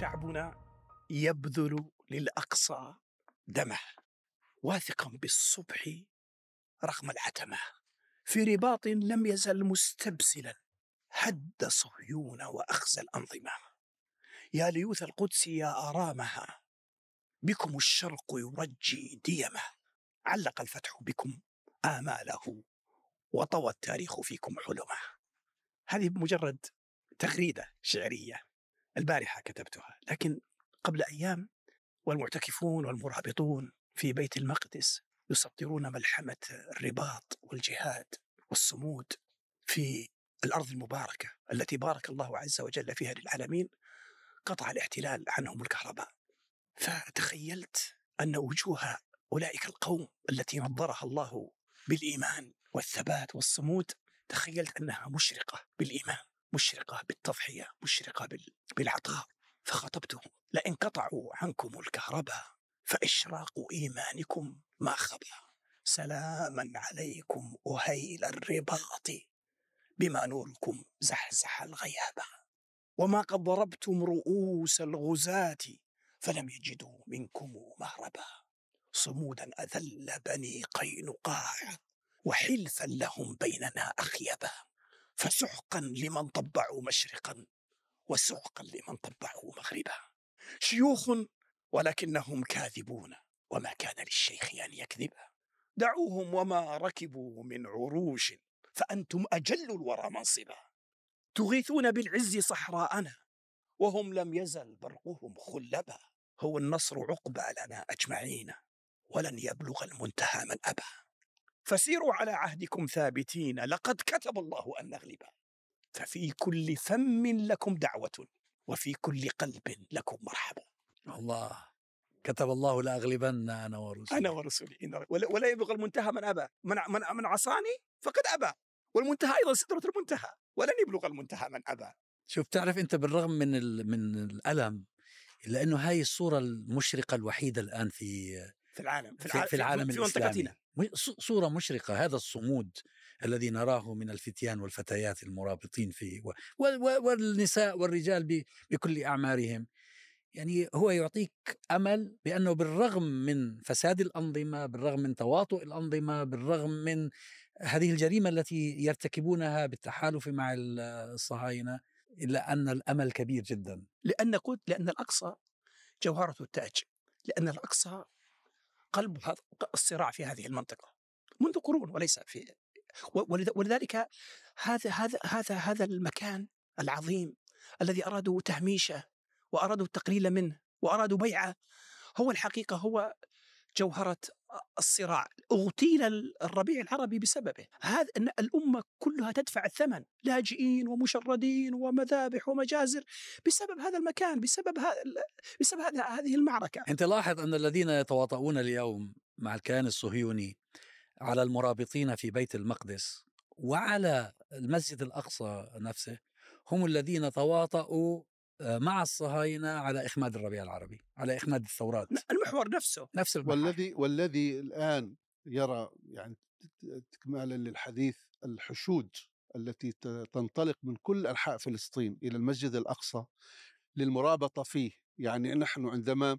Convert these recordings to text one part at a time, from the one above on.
شعبنا يبذل للأقصى دمه واثقا بالصبح رغم العتمة. في رباط لم يزل مستبسلا هد صهيون وأخزى الأنظمة. يا ليوث القدس يا آرامها بكم الشرق يرجي ديمه. علق الفتح بكم آماله وطوى التاريخ فيكم حلمه. هذه مجرد تغريدة شعرية. البارحة كتبتها لكن قبل أيام والمعتكفون والمرابطون في بيت المقدس يسطرون ملحمة الرباط والجهاد والصمود في الأرض المباركة التي بارك الله عز وجل فيها للعالمين قطع الاحتلال عنهم الكهرباء. فتخيلت أن وجوه أولئك القوم التي نظرها الله بالإيمان والثبات والصمود تخيلت أنها مشرقة بالإيمان. مشرقة بالتضحية مشرقة بالعطاء فخاطبتهم لئن قطعوا عنكم الكهرباء فإشراق إيمانكم ما خبى سلاما عليكم أهيل الرباط بما نوركم زحزح الغيابة وما قد ضربتم رؤوس الغزاة فلم يجدوا منكم مهربا. صمودا أذل بني قينقاع وحلفا لهم بيننا أخيبا. فسحقا لمن طبعوا مشرقا وسحقا لمن طبعوا مغربا. شيوخ ولكنهم كاذبون وما كان للشيخ أن يكذب. دعوهم وما ركبوا من عروش فأنتم أجل الورى منصبا. تغيثون بالعز صحراءنا وهم لم يزل برقهم خلبا. هو النصر عقبى لنا أجمعين ولن يبلغ المنتهى من أبى. فسيروا على عهدكم ثابتين لقد كتب الله أن نغلب ففي كل فم لكم دعوة وفي كل قلب لكم مرحبا. الله. كتب الله لأغلبن أنا ورسولي أنا ورسولي ولا يبلغ المنتهى من أبى. من, من, من عصاني فقد أبى. والمنتهى أيضا سدرة المنتهى. ولن يبلغ المنتهى من أبى. شوف تعرف أنت بالرغم من من الألم إلا أنه هاي الصورة المشرقة الوحيدة الآن في في العالم في, في, في العالم في الإسلامي. صورة مشرقة هذا الصمود الذي نراه من الفتيان والفتيات المرابطين فيه والنساء والرجال بكل أعمارهم. يعني هو يعطيك أمل بأنه بالرغم من فساد الأنظمة، بالرغم من تواطؤ الأنظمة، بالرغم من هذه الجريمة التي يرتكبونها بالتحالف مع الصهاينة إلا أن الأمل كبير جدا. لأن قلت لأن الأقصى جوهرة التأج، لأن الأقصى قلب الصراع في هذه المنطقة منذ قرون وليس في ولذلك هذا هذا هذا هذا المكان العظيم الذي أرادوا تهميشه وأرادوا التقليل منه وأرادوا بيعه هو الحقيقة هو جوهرة الصراع اغتيل الربيع العربي بسببه. هذا أن الأمة كلها تدفع الثمن لاجئين ومشردين ومذابح ومجازر بسبب هذا المكان بسبب هذا بسبب هذه المعركة. أنت لاحظ أن الذين يتواطؤون اليوم مع الكيان الصهيوني على المرابطين في بيت المقدس وعلى المسجد الأقصى نفسه هم الذين تواطؤوا مع الصهاينة على إخماد الربيع العربي على إخماد الثورات. المحور نفسه. نفس المحور. والذي والذي الآن يرى يعني تكمالا للحديث الحشود التي تنطلق من كل أنحاء فلسطين إلى المسجد الأقصى للمرابطة فيه. يعني نحن عندما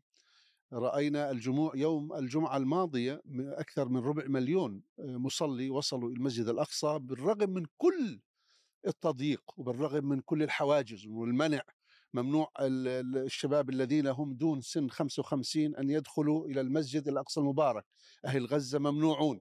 رأينا الجموع يوم الجمعة الماضية أكثر من ربع مليون آه، مصلي وصلوا إلى المسجد الأقصى بالرغم من كل التضييق وبالرغم من كل الحواجز والمنع ممنوع الشباب الذين هم دون سن 55 أن يدخلوا إلى المسجد الأقصى المبارك. أهل غزة ممنوعون.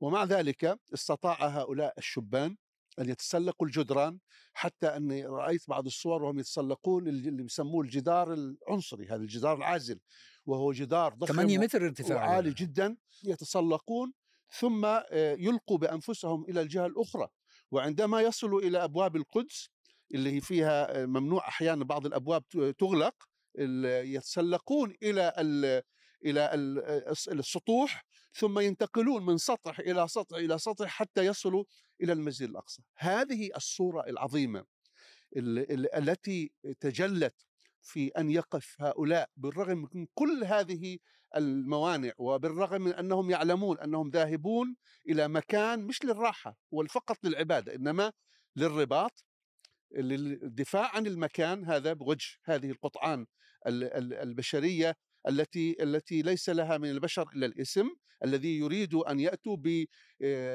ومع ذلك استطاع هؤلاء الشبان أن يتسلقوا الجدران حتى أني رأيت بعض الصور وهم يتسلقون اللي يسموه الجدار العنصري هذا الجدار العازل. وهو جدار ضخم 8 متر ارتفاع عالي جدا يتسلقون. ثم آه، يلقوا بأنفسهم إلى الجهة الأخرى. وعندما يصلوا إلى أبواب القدس اللي هي فيها آه، ممنوع أحيانا بعض الأبواب تغلق يتسلقون إلى إلى آه، السطوح ثم ينتقلون من سطح إلى سطح إلى سطح حتى يصلوا إلى المسجد الأقصى. هذه الصورة العظيمة التي تجلت في أن يقف هؤلاء بالرغم من كل هذه الموانع وبالرغم من أنهم يعلمون أنهم ذاهبون إلى مكان مش للراحة وفقط للعبادة إنما للرباط للدفاع عن المكان هذا بوجه هذه القطعان البشرية التي التي ليس لها من البشر إلا الاسم الذي يريد أن يأتوا ب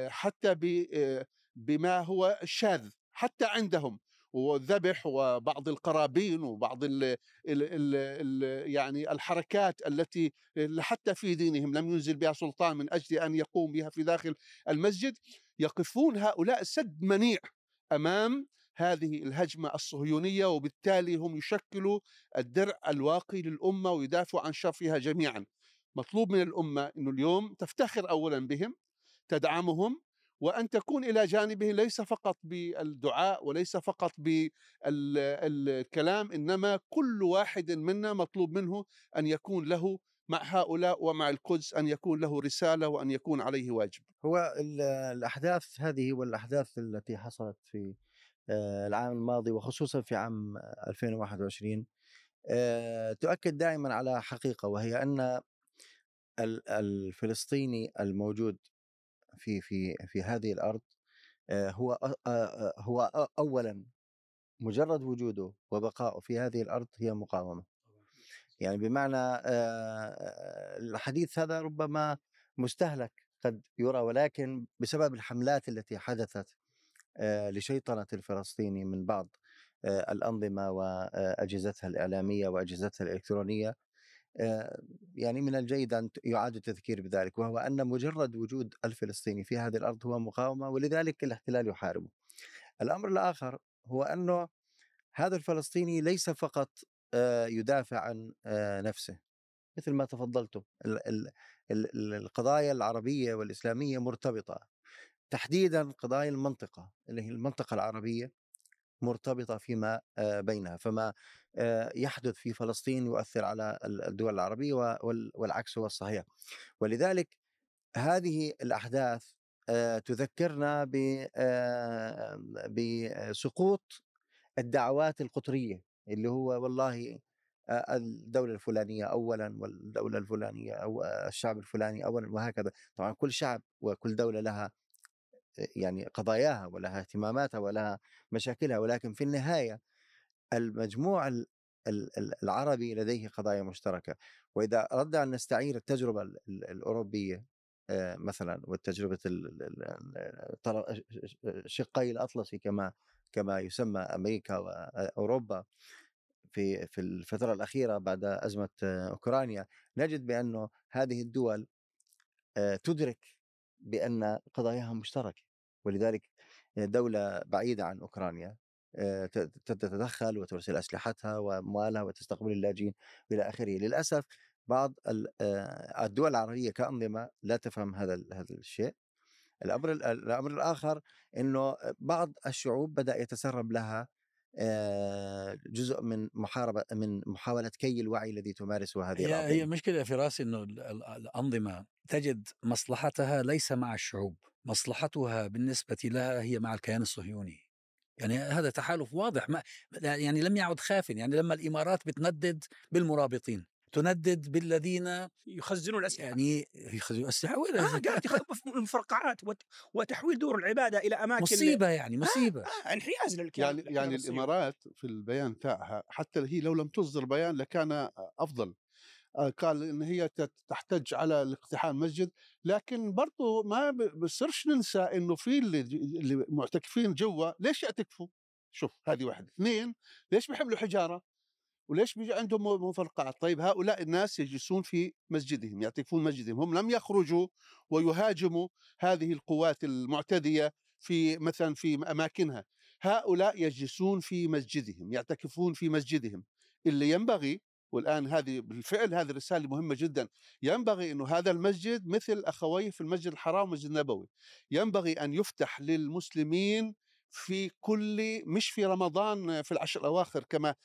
حتى بما هو شاذ حتى عندهم. والذبح وبعض القرابين وبعض ال ال ال ال يعني الحركات التي حتى في دينهم لم ينزل بها سلطان من أجل أن يقوم بها في داخل المسجد. يقفون هؤلاء سد منيع أمام هذه الهجمة الصهيونية وبالتالي هم يشكلوا الدرع الواقي للأمة ويدافعوا عن شرفها جميعا. مطلوب من الأمة إنه اليوم تفتخر اولا بهم تدعمهم وأن تكون إلى جانبه ليس فقط بالدعاء وليس فقط بالكلام إنما كل واحد منا مطلوب منه أن يكون له مع هؤلاء ومع القدس أن يكون له رسالة وأن يكون عليه واجب هو الأحداث هذه والأحداث التي حصلت في العام الماضي وخصوصا في عام 2021 آه، تؤكد دائما على حقيقة وهي أن الفلسطيني الموجود في في في هذه الأرض هو هو اولا مجرد وجوده وبقائه في هذه الأرض هي مقاومة. يعني بمعنى الحديث هذا ربما مستهلك قد يرى ولكن بسبب الحملات التي حدثت لشيطنة الفلسطيني من بعض الأنظمة وأجهزتها الإعلامية وأجهزتها الإلكترونية. يعني من الجيد أن يعاد التذكير بذلك وهو أن مجرد وجود الفلسطيني في هذه الأرض هو مقاومة ولذلك الاحتلال يحاربه. الأمر الآخر هو أنه هذا الفلسطيني ليس فقط يدافع عن نفسه. مثل ما تفضلتم القضايا العربية والإسلامية مرتبطة. تحديدا قضايا المنطقة اللي هي المنطقة العربية مرتبطة فيما بينها فما يحدث في فلسطين يؤثر على الدول العربية والعكس هو الصحيح. ولذلك هذه الأحداث تذكرنا بسقوط الدعوات القطرية اللي هو والله الدولة الفلانية أولا والدولة الفلانية أو الشعب الفلاني أولا وهكذا. طبعا كل شعب وكل دولة لها يعني قضاياها ولها اهتماماتها ولها مشاكلها ولكن في النهاية المجموع العربي لديه قضايا مشتركة. وإذا أردنا أن نستعير التجربة الأوروبية مثلا والتجربة شقي الأطلسي كما كما يسمى أمريكا وأوروبا في في الفترة الأخيرة بعد أزمة أوكرانيا نجد بأنه هذه الدول تدرك بأن قضاياها مشتركة ولذلك دولة بعيدة عن أوكرانيا تتدخل وترسل أسلحتها وأموالها وتستقبل اللاجئين إلى آخره. للأسف بعض الدول العربية كأنظمة لا تفهم هذا هذا الشيء. الأمر الأمر الآخر أنه بعض الشعوب بدأ يتسرب لها جزء من محاربة من محاولة كي الوعي الذي تمارسه هذه هي الأنظمة هي مشكلة في رأسي أنه الأنظمة تجد مصلحتها ليس مع الشعوب مصلحتها بالنسبة لها هي مع الكيان الصهيوني. يعني هذا تحالف واضح ما يعني لم يعد خاف يعني لما الإمارات بتندد بالمرابطين. تندد بالذين يخزنون الأسلحة. يعني يخزنون الأسلحة وين آه قاعد مفرقعات وتحويل دور العبادة إلى أماكن مصيبة يعني مصيبة. آه آه انحياز للكيان يعني يعني الإمارات في البيان تاعها حتى هي لو لم تصدر بيان لكان أفضل. آه، قال إن هي تحتج على الاقتحام المسجد لكن برضو ما بصيرش ننسى إنه في اللي, اللي معتكفين جوا ليش يعتكفوا؟ شوف هذه واحدة اثنين ليش بيحملوا حجارة؟ وليش بيجي عندهم مفرقعات؟ طيب هؤلاء الناس يجلسون في مسجدهم يعتكفون مسجدهم هم لم يخرجوا ويهاجموا هذه القوات المعتدية في مثلا في أماكنها هؤلاء يجلسون في مسجدهم يعتكفون في مسجدهم اللي ينبغي والآن هذه بالفعل هذه الرساله مهمة جدا ينبغي إنه هذا المسجد مثل أخويه في المسجد الحرام والمسجد النبوي ينبغي أن يفتح للمسلمين في كل مش في رمضان في العشر الأواخر كما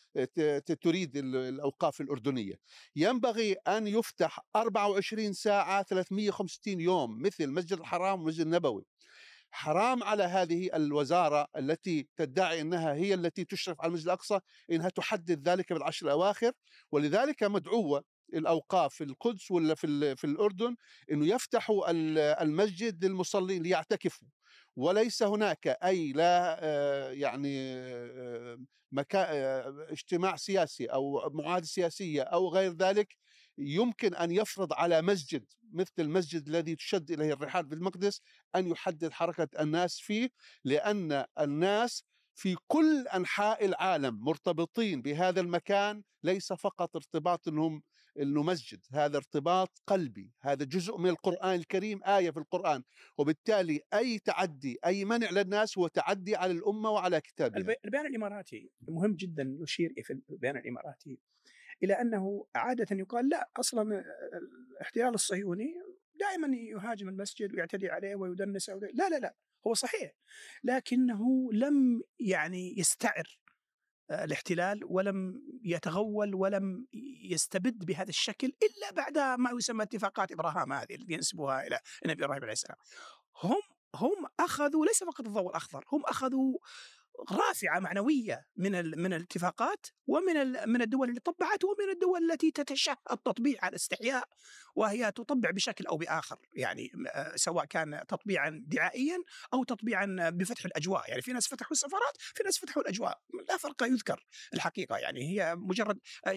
تريد الأوقاف الأردنية. ينبغي أن يفتح 24 ساعة 365 يوم مثل المسجد الحرام والمسجد النبوي. حرام على هذه الوزارة التي تدعي أنها هي التي تشرف على المسجد الأقصى إنها تحدد ذلك بالعشر الأواخر ولذلك مدعوة الأوقاف في القدس ولا في في الأردن إنه يفتحوا ال- المسجد للمصلين ليعتكفوا. وليس هناك أي لا آه، يعني آه، آه، اجتماع سياسي أو معاهدة سياسية أو غير ذلك يمكن أن يفرض على مسجد مثل المسجد الذي تشد إليه الرحال في المقدس أن يحدد حركة الناس فيه لأن الناس في كل أنحاء العالم مرتبطين بهذا المكان ليس فقط ارتباط انهم إنه مسجد هذا ارتباط قلبي هذا جزء من القرآن الكريم آية في القرآن وبالتالي أي تعدي أي منع للناس هو تعدي على الأمة وعلى كتابها البي- البيان الإماراتي مهم جدا نشير في البيان الإماراتي إلى أنه عاده يقال لا أصلا الاحتلال الصهيوني دائما يهاجم المسجد ويعتدي عليه ويدنسه. لا لا لا هو صحيح لكنه لم يعني يستعر الاحتلال ولم يتغول ولم يستبد بهذا الشكل إلا بعد ما يسمى اتفاقات إبراهام هذه التي ينسبوها إلى النبي إبراهيم عليه السلام. هم هم أخذوا ليس فقط الضوء الأخضر، هم أخذوا رافعة معنوية من من الاتفاقات ومن من الدول اللي طبعت ومن الدول التي تتشهى التطبيع على استحياء وهي تطبع بشكل أو بآخر يعني آه، سواء كان تطبيعا دعائيا أو تطبيعا بفتح الأجواء. يعني في ناس فتحوا السفارات في ناس فتحوا الأجواء. لا فرق يذكر الحقيقة. يعني هي مجرد آه،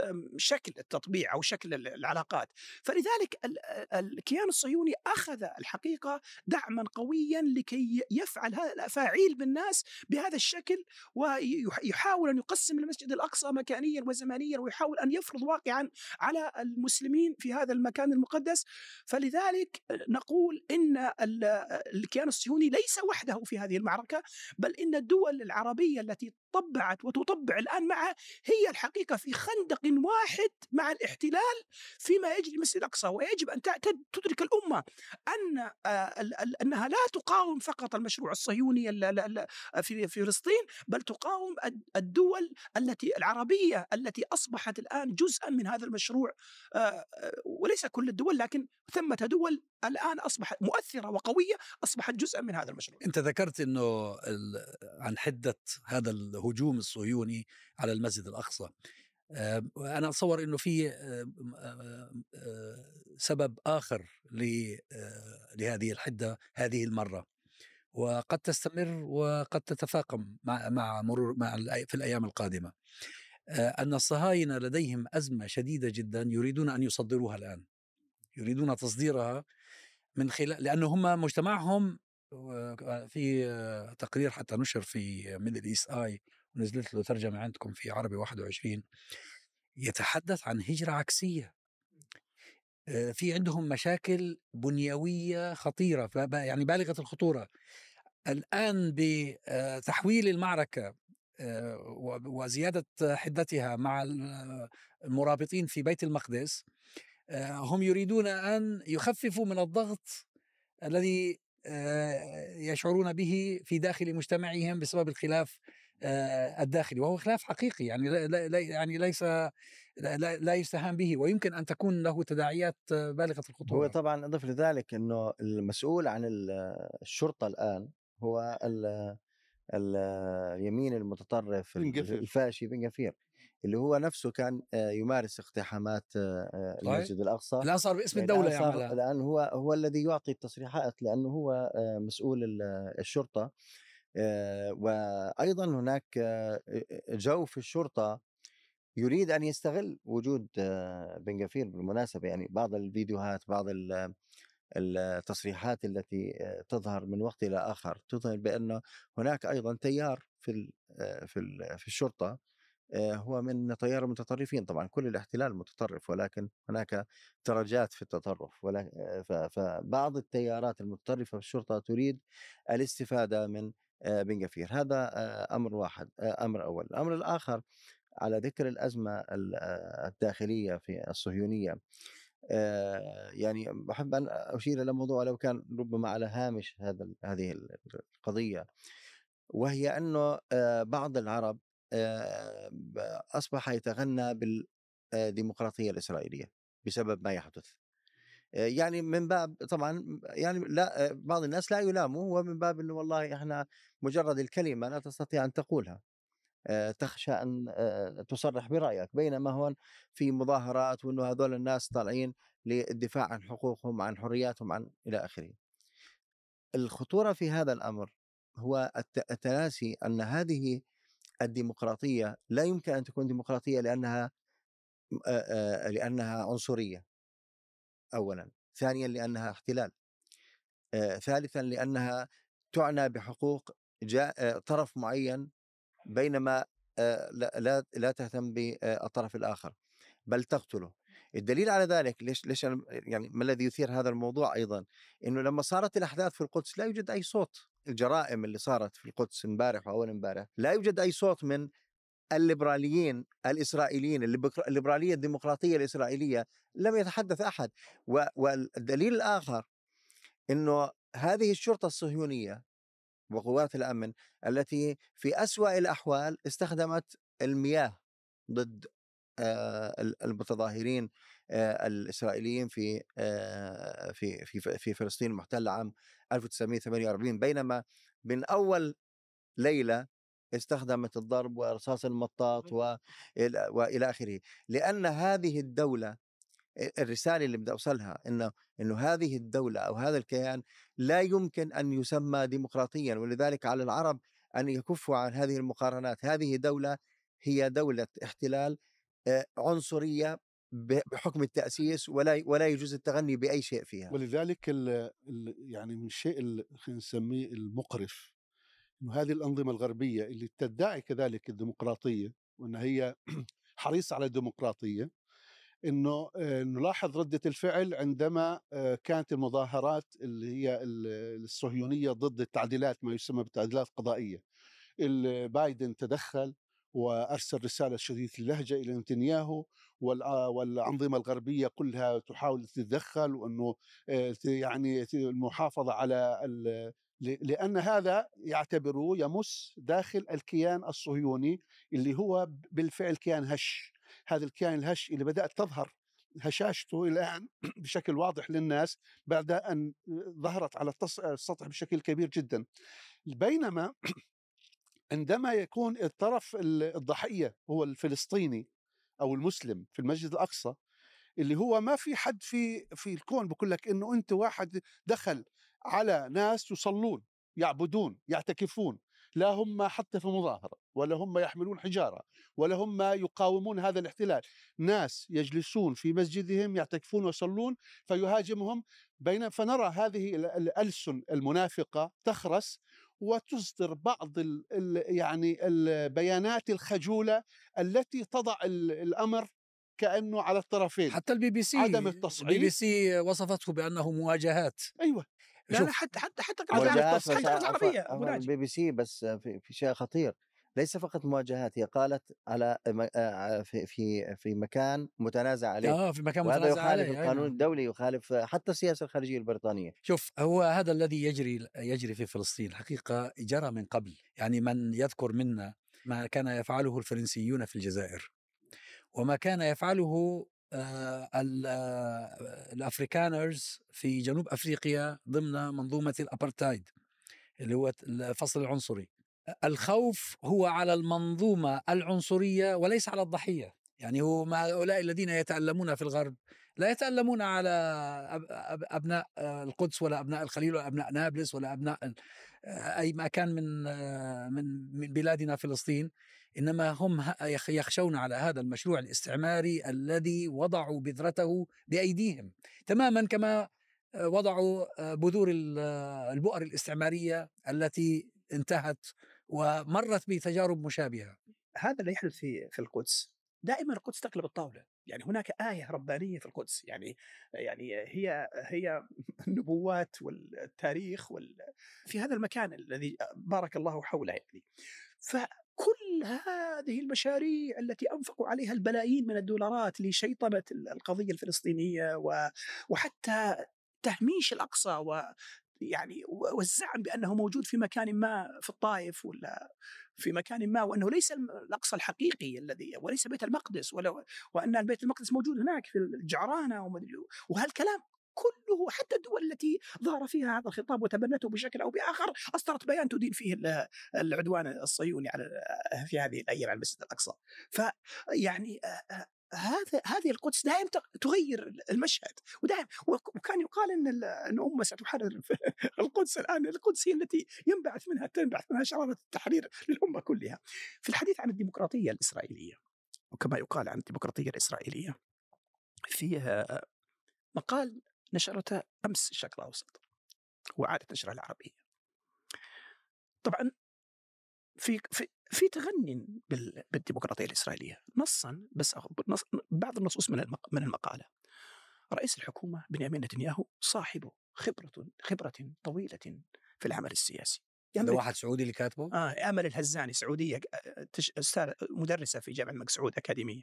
آه، شكل التطبيع أو شكل ال- العلاقات. فلذلك ال- الكيان الصهيوني أخذ الحقيقة دعما قويا لكي يفعل هذا الأفاعيل بالناس بهذا الشكل ويحاول أن يقسم المسجد الأقصى مكانيا وزمانيا ويحاول أن يفرض واقعا على المسلمين في هذا المكان المقدس. فلذلك نقول ال- الكيان الصهيوني ليس وحده في هذه المعركة بل إن الدول العربية التي طبعت وتطبع الآن معه هي الحقيقة في خندق واحد مع الاحتلال فيما يجري في المسجد الأقصى ويجب تع- تدرك الأمة أن آه، أنها لا تقاوم فقط المشروع الصهيوني ال- ال- ال- في فلسطين بل تقاوم الد- الدول التي العربية التي أصبحت الآن جزءا من هذا المشروع آه، آه، وليس كل الدول لكن ثمة دول الآن أصبحت مؤثرة وقوية أصبحت جزءا من هذا المشروع. أنت ذكرت ال- عن حدة هذا الهجوم الصهيوني على المسجد الأقصى. آه، أنا أتصور إنه في آه، آه، سبب آه، لهذه الحدة هذه المرة. وقد تستمر وقد تتفاقم مع مع مرور مع في الأيام القادمة. آه، أن الصهاينة لديهم أزمة شديدة جدا يريدون أن يصدروها الآن. يريدون تصديرها من خلال لأنه هم مجتمعهم في تقرير حتى نشر في ميدل إيست آي ونزلت له ترجمة عندكم في عربي 21 يتحدث عن هجرة عكسية. في عندهم مشاكل بنيوية خطيرة يعني بالغة الخطورة. الآن بتحويل المعركة وزيادة حدتها مع ال- المرابطين في بيت المقدس هم يريدون أن يخففوا من الضغط الذي يشعرون به في داخل مجتمعهم بسبب الخلاف الداخلي وهو خلاف حقيقي يعني لا لا- يعني ليس لا, لا- يستهان به ويمكن أن تكون له تداعيات آه، بالغه هو الخطوره طبعا أضف لذلك إنه المسؤول عن ال- الشرطة الآن هو ال- ال- اليمين المتطرف. الفاشي بن غفير اللي هو نفسه كان آه، يمارس اقتحامات آه، آه،. المسجد الأقصى الآن صار باسم الآن الدولة يعملها الآن هو هو الذي يعطي التصريحات لأنه هو آه، مسؤول ال- الشرطة آه، وأيضا هناك آه، جو في الشرطة يريد أن يستغل وجود آه، بن غفير بالمناسبة. يعني بعض الفيديوهات بعض ال- التصريحات التي آه، تظهر من وقت إلى آخر تظهر بانه هناك أيضا تيار في آه، في في الشرطة آه، هو من تيار المتطرفين. طبعا كل الاحتلال متطرف ولكن هناك درجات في التطرف آه، فبعض التيارات المتطرفة في الشرطة تريد الاستفادة من آه، بن غفير هذا آه، أمر واحد آه، أمر أول. الأمر الآخر على ذكر الأزمة ال- آه، الداخلية في الصهيونية آه، يعني بحب أن أشير إلى موضوع لو كان ربما على هامش هذا هذه ال- القضية وهي أنه آه، بعض العرب آه، أصبح يتغنى بالديمقراطية الإسرائيلية بسبب ما يحدث. آه، يعني من باب طبعا يعني لا بعض الناس لا يلاموا هو من باب إنه والله إحنا مجرد الكلمة لا تستطيع أن تقولها. آه، تخشى أن آه، تصرح برأيك. بينما هون في مظاهرات وإنه هذول الناس طالعين للدفاع عن حقوقهم عن حرياتهم عن إلى آخره. الخطورة في هذا الأمر هو الت- التناسي أن هذه الديمقراطية لا يمكن أن تكون ديمقراطية لأنها آه، لأنها عنصرية. اولا، ثانيا لأنها احتلال. ثالثا لأنها تعنى بحقوق جاء طرف معين بينما لا لا تهتم بالطرف الآخر بل تقتله. الدليل على ذلك ليش ليش يعني ما الذي يثير هذا الموضوع أيضا؟ إنه لما صارت الأحداث في القدس لا يوجد أي صوت. الجرائم اللي صارت في القدس امبارح وأول امبارح لا يوجد أي صوت من الليبراليين الإسرائيليين الليبر- الليبرالية الديمقراطية الإسرائيلية لم يتحدث أحد والدليل الآخر إنه هذه الشرطة الصهيونية وقوات الأمن التي في أسوأ الأحوال استخدمت المياه ضد آه، ال- المتظاهرين آه، الإسرائيليين في آه، في في في فلسطين المحتله عام 1948 بينما من أول ليلة استخدمت الضرب ورصاص المطاط والى وإلى آخره. لأن هذه الدولة الرسالة اللي بدي أوصلها إنه إنه هذه الدولة أو هذا الكيان لا يمكن أن يسمى ديمقراطيا ولذلك على العرب أن يكفوا عن هذه المقارنات. هذه دولة هي دولة احتلال عنصرية ب- بحكم التأسيس ولا ولا يجوز التغني بأي شيء فيها. ولذلك ال يعني من الشيء اللي خلينا نسميه المقرف. إنه هذه الأنظمة الغربية اللي تدعي كذلك الديمقراطية وإن هي حريصة على الديمقراطية إنه آه، نلاحظ ردة الفعل عندما آه، كانت المظاهرات اللي هي ال- الصهيونية ضد التعديلات ما يسمى بالتعديلات القضائية. ال- بايدن تدخل وأرسل رسالة شديدة اللهجة إلى نتنياهو والأ- والأنظمة الغربية كلها تحاول تتدخل وإنه آه، يعني المحافظة على ال- ل- لأن هذا يعتبروه يمس داخل الكيان الصهيوني اللي هو بالفعل كيان هش. هذا الكيان الهش اللي بدأت تظهر هشاشته الآن بشكل واضح للناس بعد أن ظهرت على السطح بشكل كبير جدا. بينما عندما يكون الطرف ال- الضحية هو الفلسطيني أو المسلم في المسجد الأقصى اللي هو ما في حد في في الكون بقول لك إنه أنت واحد دخل على ناس يصلون يعبدون يعتكفون لا هم حتى في مظاهرة ولا هم يحملون حجارة ولا هم يقاومون هذا الاحتلال. ناس يجلسون في مسجدهم يعتكفون ويصلون فيهاجمهم. بين فنرى هذه ال- الألسن المنافقة تخرس وتصدر بعض ال ال يعني البيانات الخجولة التي تضع ال- الأمر كأنه على الطرفين. حتى البي بي سي عدم التصعيد. البي بي سي وصفته بأنه مواجهات. أيوه. لا لا حتى حتى حتى قناة العربيه البي بي سي بس في, في شيء خطير. ليس فقط مواجهات هي قالت على آه، في في في مكان متنازع عليه. آه في مكان وهذا متنازع يخالف عليه أي القانون. الدولي يخالف حتى السياسة الخارجية البريطانية. شوف هو هذا الذي يجري يجري في فلسطين. حقيقة جرى من قبل. يعني من يذكر منا ما كان يفعله الفرنسيون في الجزائر. وما كان يفعله ال Afrikaners في جنوب أفريقيا ضمن منظومة الأبرتايد اللي هو الفصل العنصري. الخوف هو على المنظومة العنصرية وليس على الضحية. يعني هو مع هؤلاء الذين يتألمون في الغرب لا يتألمون على أب- أب- أبناء آه، القدس ولا أبناء الخليل ولا أبناء نابلس ولا أبناء آه، أي مكان من آه، من من بلادنا فلسطين. إنما هم يخشون على هذا المشروع الاستعماري الذي وضعوا بذرته بأيديهم. تماما كما آه، وضعوا آه، بذور آه، البؤر الاستعمارية التي انتهت ومرت بتجارب مشابهة. هذا اللي يحدث في في القدس. دائما القدس تقلب الطاولة. يعني هناك آية ربانية في القدس. يعني يعني هي هي النبوات والتاريخ وال في هذا المكان الذي بارك الله حوله يعني. فكل هذه المشاريع التي أنفقوا عليها البلايين من الدولارات لشيطنة القضية الفلسطينية وحتى تهميش الأقصى و يعني والزعم بأنه موجود في مكان ما في الطائف ولا في مكان ما وأنه ليس الأقصى الحقيقي الذي وليس بيت المقدس ولا وأن البيت المقدس موجود هناك في الجعرانة ومدري وهالكلام كله حتى الدول التي ظهر فيها هذا الخطاب وتبنته بشكل أو بآخر أصدرت بيان تدين فيه ال- العدوان الصهيوني على في هذه الأيام على المسجد الأقصى فيعني هذا هذه القدس دائما تغ- تغير المشهد ودائما وك- وكان يقال إن إن أمة ستحرر القدس الآن القدس هي التي ينبعث منها تنبعث منها شرارة التحرير للأمة كلها. في الحديث عن الديمقراطية الإسرائيلية وكما يقال عن الديمقراطية الإسرائيلية فيها مقال نشرته أمس الشرق الاوسط وعادت نشرها العربية. طبعا في في في تغني بال- بالديمقراطية الإسرائيلية نصا بس نص بعض النصوص من من المقالة. رئيس الحكومة بنيامين نتنياهو صاحب خبرة خبرة طويلة في العمل السياسي. هذا واحد سعودي اللي كاتبه؟ آه امل الهزاني سعودية آه، أستاذ- مدرسة في جامعة الملك سعود أكاديمية.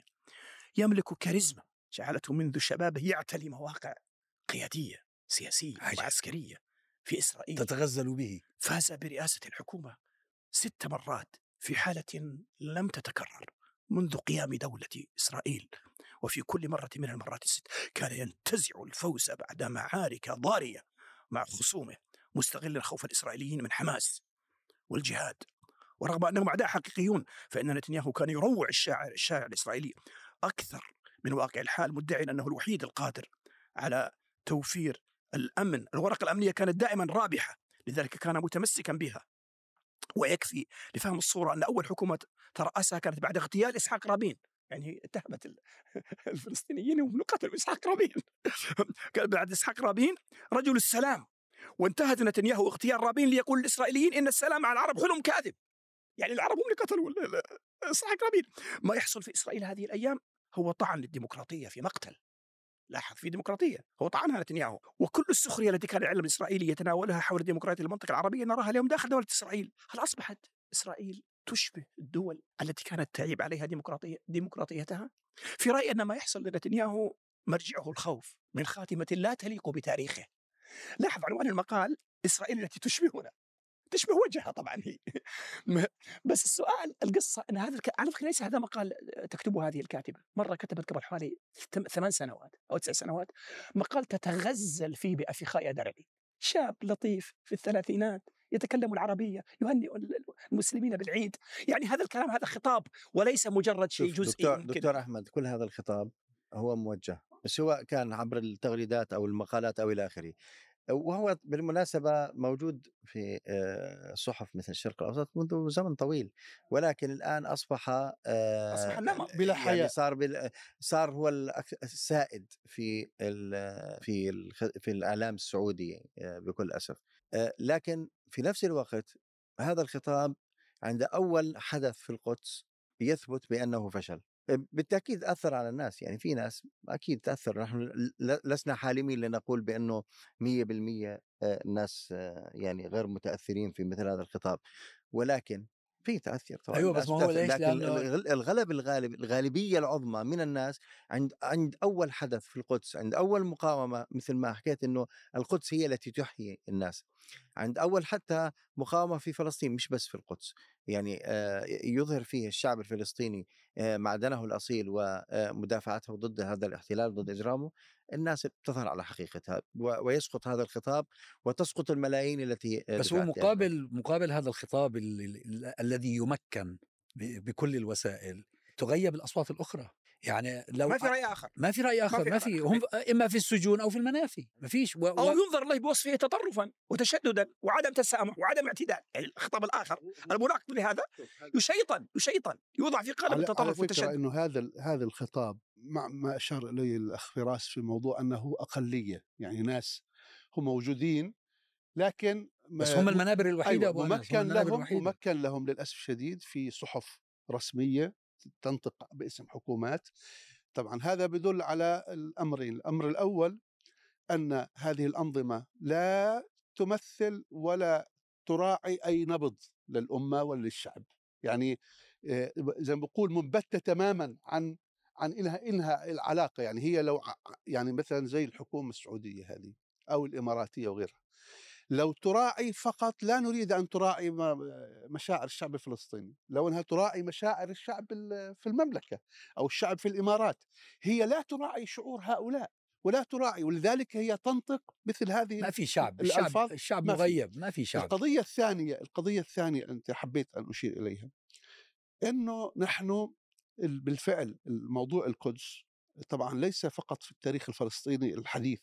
يملك كاريزما جعلته منذ شبابه يعتلي مواقع قيادية سياسية عجب. وعسكرية في إسرائيل. تتغزل به. فاز برئاسة الحكومة ست مرات في حالة لم تتكرر منذ قيام دولة إسرائيل وفي كل مرة من المرات الست كان ينتزع الفوز بعد معارك ضارية مع خصومه مستغلا خوف الإسرائيليين من حماس والجهاد. ورغم أنهم أعداء حقيقيون فإن نتنياهو كان يروع الشاعر الشارع الإسرائيلي أكثر من واقع الحال مدعيا أنه الوحيد القادر على توفير الأمن الورقة الأمنية كانت دائما رابحة لذلك كان متمسكا بها. ويكفي لفهم الصورة أن أول حكومة ترأسها كانت بعد اغتيال إسحاق رابين. يعني اتهمت ال- الفلسطينيين انهم قتلوا اسحاق رابين. كان بعد إسحاق رابين رجل السلام. وانتهت نتنياهو اغتيال رابين ليقول للإسرائيليين إن السلام مع العرب حلم كاذب. يعني العرب هم اللي قتلوا إسحاق رابين. ما يحصل في إسرائيل هذه الأيام هو طعن للديمقراطية في مقتل. لاحظ في ديمقراطية هو طعنها نتنياهو وكل السخرية التي كان العلم الاسرائيلي يتناولها حول الديمقراطيه المنطقة العربية نراها اليوم داخل دولة إسرائيل. هل أصبحت إسرائيل تشبه الدول التي كانت تعيب عليها ديمقراطية ديمقراطيتها؟ في رأيي أن ما يحصل لنتنياهو مرجعه الخوف من خاتمة لا تليق بتاريخه. لاحظ عنوان المقال إسرائيل التي تشبهنا. تشبه وجهها طبعا هي. بس السؤال القصة إن هذا الك... على فكرة ليس هذا مقال تكتبه هذه الكاتبة؟ مرة كتبت قبل حوالي ثم- ثمان سنوات أو تسع سنوات مقال تتغزل فيه بافيخايا درعي شاب لطيف في الثلاثينات يتكلم العربية يهنئ ال- المسلمين بالعيد. يعني هذا الكلام هذا خطاب وليس مجرد شيء جزئي دكتور, ممكن. دكتور أحمد كل هذا الخطاب هو موجه سواء كان عبر التغريدات أو المقالات أو إلى آخره. وهو بالمناسبة موجود في صحف مثل الشرق الأوسط منذ زمن طويل ولكن الآن أصبح أصبح نمط. بلا يعني حياء. صار بال... صار هو السائد في ال... في الخ... في الإعلام السعودي بكل أسف لكن في نفس الوقت هذا الخطاب عند أول حدث في القدس يثبت بأنه فشل بالتأكيد اثر على الناس يعني في ناس أكيد تأثر نحن لسنا حالمين لنقول بأنه 100% آه، الناس آه، يعني غير متأثرين في مثل هذا الخطاب ولكن في تأثير طبعا أيوة، بس ما هو ليش؟ لكن لأنه- الغل- الغلب الغالب الغالبية العظمى من الناس عند عند أول حدث في القدس عند أول مقاومة مثل ما حكيت إنه القدس هي التي تحيي الناس عند أول حتى مقاومة في فلسطين مش بس في القدس يعني يظهر فيه الشعب الفلسطيني معدنه الأصيل ومدافعته ضد هذا الاحتلال ضد إجرامه الناس بتظهر على حقيقتها ويسقط هذا الخطاب وتسقط الملايين التي بس هو دفعت لأجله. مقابل مقابل هذا الخطاب ال- ال- ال- الذي يمكن بكل الوسائل تغيب الأصوات الأخرى يعني لو ما في رأي آخر ما في رأي آخر ما في. هم إما في السجون أو في المنافي ما فيش و... أو. ينظر الله بوصفه تطرفا وتشددا وعدم تسامح وعدم اعتدال يعني الخطاب الآخر المناقض لهذا يشيطن يشيطن يوضع في قالب التطرف والتشدد إنه هذا هذا الخطاب مع ما أشار إليه الاخ فراس في موضوع أنه أقلية يعني ناس هم موجودين لكن بس هم المنابر الوحيدة أيوة ممكن لهم الوحيدة. ممكن لهم للأسف الشديد في صحف رسمية تنطق باسم حكومات. طبعا هذا بدل على الأمرين الأمر الأول أن هذه الأنظمة لا تمثل ولا تراعي أي نبض للأمة ولا للشعب يعني آه، زي ما بقول منبتة تماما عن عن انها انها العلاقة. يعني هي لو يعني مثلا زي الحكومة السعودية هذه أو الإماراتية وغيرها. لو تراعي فقط لا نريد أن تراعي مشاعر الشعب الفلسطيني لو أنها تراعي مشاعر الشعب ال- في المملكة أو الشعب في الإمارات هي لا تراعي شعور هؤلاء ولا تراعي ولذلك هي تنطق مثل هذه ما في شعب الشعب الألفاظ الشعب ما في. مغيب ما في شعب القضية الثانية القضية الثانية أنت حبيت أن أشير إليها أنه نحن ال- بالفعل الموضوع القدس طبعا ليس فقط في التاريخ الفلسطيني الحديث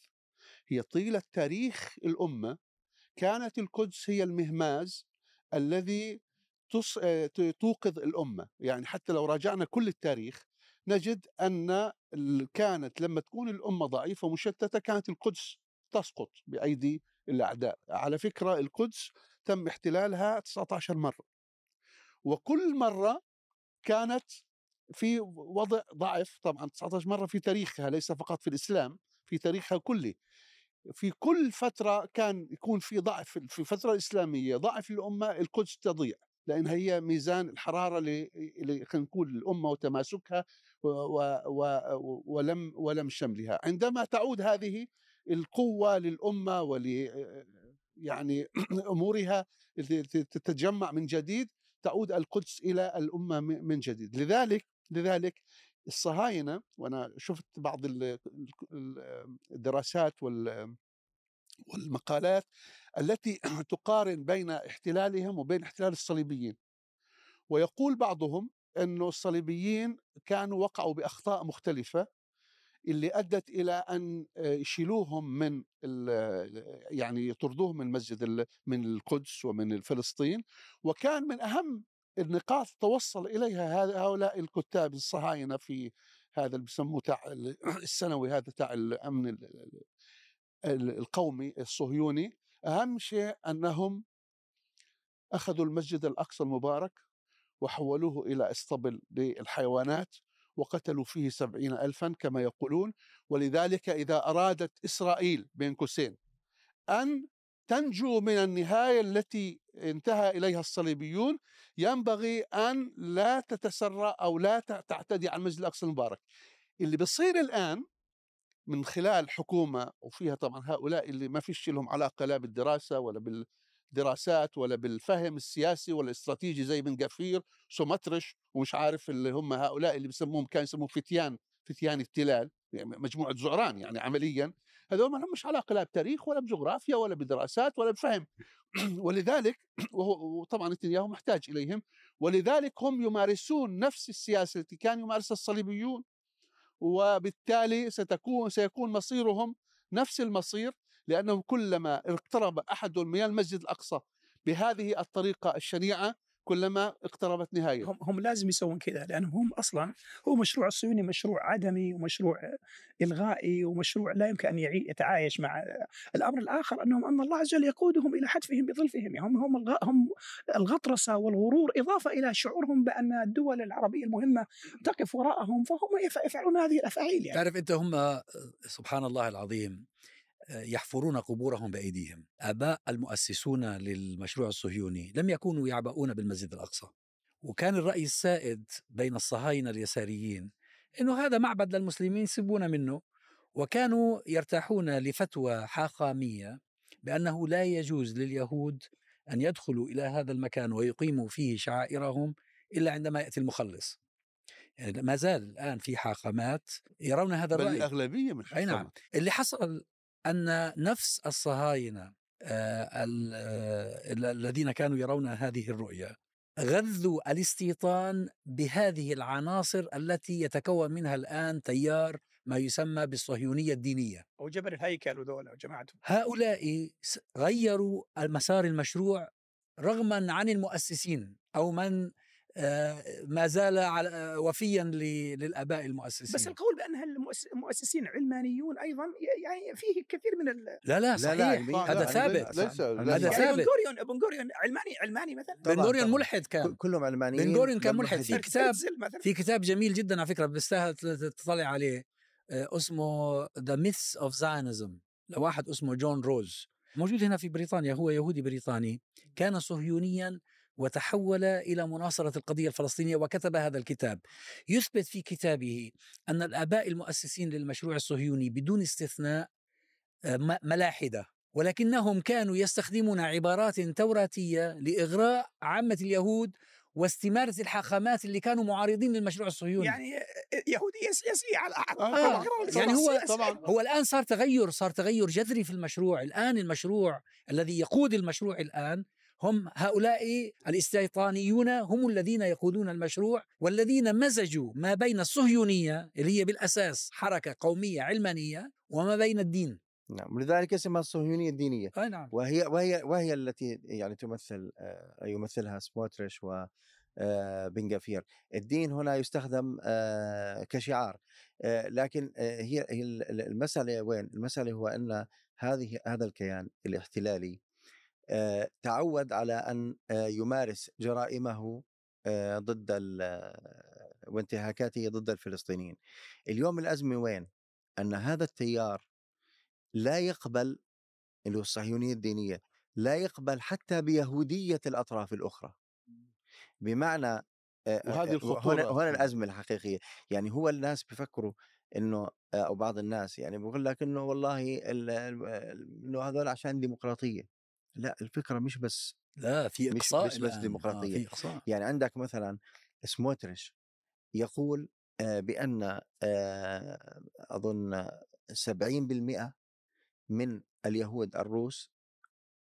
هي طيلة تاريخ الأمة كانت القدس هي المهماز الذي. آه، توقظ الأمة. يعني حتى لو راجعنا كل التاريخ نجد ال- كانت لما تكون الأمة ضعيفة ومشتتة كانت القدس تسقط بأيدي الأعداء. على فكرة القدس تم احتلالها 19 مرة. وكل مرة كانت في وضع ضعف طبعا 19 مرة في تاريخها ليس فقط في الإسلام في تاريخها كله. في كل فترة كان يكون في ضعف في الفترة الإسلامية ضعف الأمة القدس تضيع لأن هي ميزان الحرارة ل- خلينا نقول الأمة وتماسكها و و ولم ولم شملها. عندما تعود هذه القوة للأمة ول يعني أمورها تتجمع من جديد تعود القدس إلى الأمة من جديد. لذلك لذلك الصهاينة وأنا شفت بعض ال- ال- الدراسات وال والمقالات التي تقارن بين احتلالهم وبين احتلال الصليبيين. ويقول بعضهم أنه الصليبيين كانوا وقعوا بأخطاء مختلفة اللي أدت إلى أن آه، يشيلوهم من يعني يطردوهم من مسجد من القدس ومن فلسطين وكان من أهم النقاط توصل إليها هذا- هؤلاء الكتاب الصهاينة في هذا اللي بسموه تاع ال- السنوي هذا تاع الأمن ال- ال- ال- القومي الصهيوني. أهم شيء أنهم أخذوا المسجد الأقصى المبارك وحولوه إلى اسطبل للحيوانات وقتلوا فيه سبعين ألفا كما يقولون. ولذلك إذا أرادت إسرائيل بين قوسين أن تنجو من النهاية التي انتهى إليها الصليبيون ينبغي أن لا تتسرع أو لا تعتدي على المسجد الأقصى المبارك. اللي بيصير الآن من خلال حكومة وفيها طبعا هؤلاء اللي ما فيش لهم علاقة لا بالدراسة ولا بالدراسات ولا بالفهم السياسي ولا الاستراتيجي زي بن قفير سومترش ومش عارف اللي هم هؤلاء اللي بيسموهم كان يسموهم فتيان فتيان التلال يعني مجموعة زعران يعني عمليا. هذول ما لهمش علاقة لا بتاريخ ولا بجغرافيا ولا بدراسات ولا بفهم. ولذلك وهو وطبعا نتنياهو محتاج إليهم. ولذلك هم يمارسون نفس السياسة التي كان يمارسها الصليبيون. وبالتالي ستكون سيكون مصيرهم نفس المصير لأنه كلما اقترب أحد من المسجد الأقصى بهذه الطريقة الشنيعة كلما اقتربت نهاية. هم هم لازم يسوون كذا لأنهم هم أصلا هو مشروع الصهيوني مشروع عدمي ومشروع إلغائي ومشروع لا يمكن أن يعي- يتعايش مع الأمر الآخر أنهم أن الله عز وجل يقودهم إلى حتفهم بظلفهم. يعني هم هم الغ- هم الغطرسة والغرور إضافة إلى شعورهم بأن الدول العربية المهمة تقف وراءهم فهم يف- يفعلون هذه الأفاعيل يعني. تعرف أنت هم سبحان الله العظيم يحفرون قبورهم بأيديهم. آباء المؤسسون للمشروع الصهيوني لم يكونوا يعبؤون بالمسجد الأقصى. وكان الرأي السائد بين الصهاينة اليساريين إنه هذا معبد للمسلمين سيبونا منه وكانوا يرتاحون لفتوى حاخاميه بأنه لا يجوز لليهود أن يدخلوا إلى هذا المكان ويقيموا فيه شعائرهم إلا عندما يأتي المخلص. يعني ما زال الآن في حاخامات يرون هذا بل الرأي. الأغلبية من أي نعم. اللي حصل أن نفس الصهاينة آه، آه، ال- الذين كانوا يرون هذه الرؤية غذوا الاستيطان بهذه العناصر التي يتكون منها الآن تيار ما يسمى بالصهيونية الدينية. وجبل الهيكل وذولا وجماعتهم. هؤلاء غيروا مسار المشروع رغما عن المؤسسين أو من ما زال على- آه، وفيا ل- للآباء المؤسسين. بس القول بأن المؤس- المؤسسين علمانيون أيضا يعني فيه كثير من ال... لا لا صحيح. لا، ثابت. ليس هذا ليس- هذا يعني ثابت. بن غوريون بن غوريون علماني علماني مثلا؟ بن غوريون. ملحد كان. كل- كلهم علمانيين. بن غوريون كان ملحد. في. كتاب- في كتاب جميل جدا على فكرة بيستاهل تطلع عليه. آه، اسمه The Myths of Zionism لواحد اسمه جون روز. موجود هنا في بريطانيا هو يهودي بريطاني. كان صهيونيا وتحول إلى مناصرة القضية الفلسطينية وكتب هذا الكتاب. يثبت في كتابه أن الآباء المؤسسين للمشروع الصهيوني بدون استثناء آه، ملاحدة ولكنهم كانوا يستخدمون عبارات توراتية لإغراء عامة اليهود واستمارة الحاخامات اللي كانوا معارضين للمشروع الصهيوني. يعني يهوديه سياسيه على آه، يعني هو- طبعا. هو الآن صار تغير صار تغير جذري في المشروع. الآن المشروع الذي يقود المشروع الآن هم هؤلاء الاستيطانيون هم الذين يقودون المشروع والذين مزجوا ما بين الصهيونية اللي هي بالأساس حركة قومية علمانية وما بين الدين. نعم ولذلك اسمها الصهيونية الدينية. أي نعم. وهي وهي وهي التي يعني تمثل آه، يمثلها سموتريش و آه، بن غفير الدين هنا يستخدم آه، كشعار. آه، لكن آه، هي هي ال- المسألة وين؟ المسألة هو أن هذه هذا الكيان الاحتلالي آه، تعود على أن آه، يمارس جرائمه آه، ضد ال- وانتهاكاته ضد الفلسطينيين. اليوم الأزمة وين؟ أن هذا التيار لا يقبل اللي هو الصهيونية الدينية لا يقبل حتى بيهودية الأطراف الأخرى. بمعنى آه، وهذه آه، الخطورة. هنا هنا الأزمة الحقيقية. يعني هو الناس بيفكروا إنه آه، أو بعض الناس يعني بيقول لك إنه والله ال- ال- إنه هذول عشان ديمقراطية. لأ الفكرة مش بس لا في مش- إقصاء مش بس الآن. ديمقراطية. آه في إقصاء يعني عندك مثلا سموتريش يقول آه، بأن آه، أظن 70% من اليهود الروس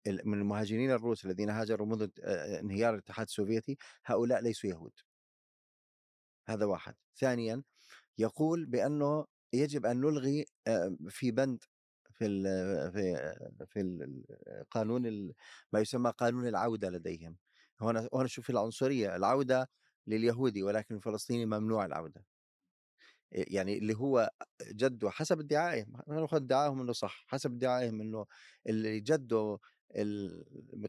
ال- من المهاجرين الروس الذين هاجروا منذ آه، انهيار الاتحاد السوفيتي هؤلاء ليسوا يهود هذا واحد ثانيا يقول بأنه يجب أن نلغي آه، في بند في ال في في القانون ال- ما يسمى قانون العودة لديهم. هنا هنا شوف العنصرية العودة لليهودي ولكن الفلسطيني ممنوع العودة. يعني اللي هو جده حسب ادعائهم ناخذ ادعائهم إنه صح حسب ادعائهم إنه اللي جده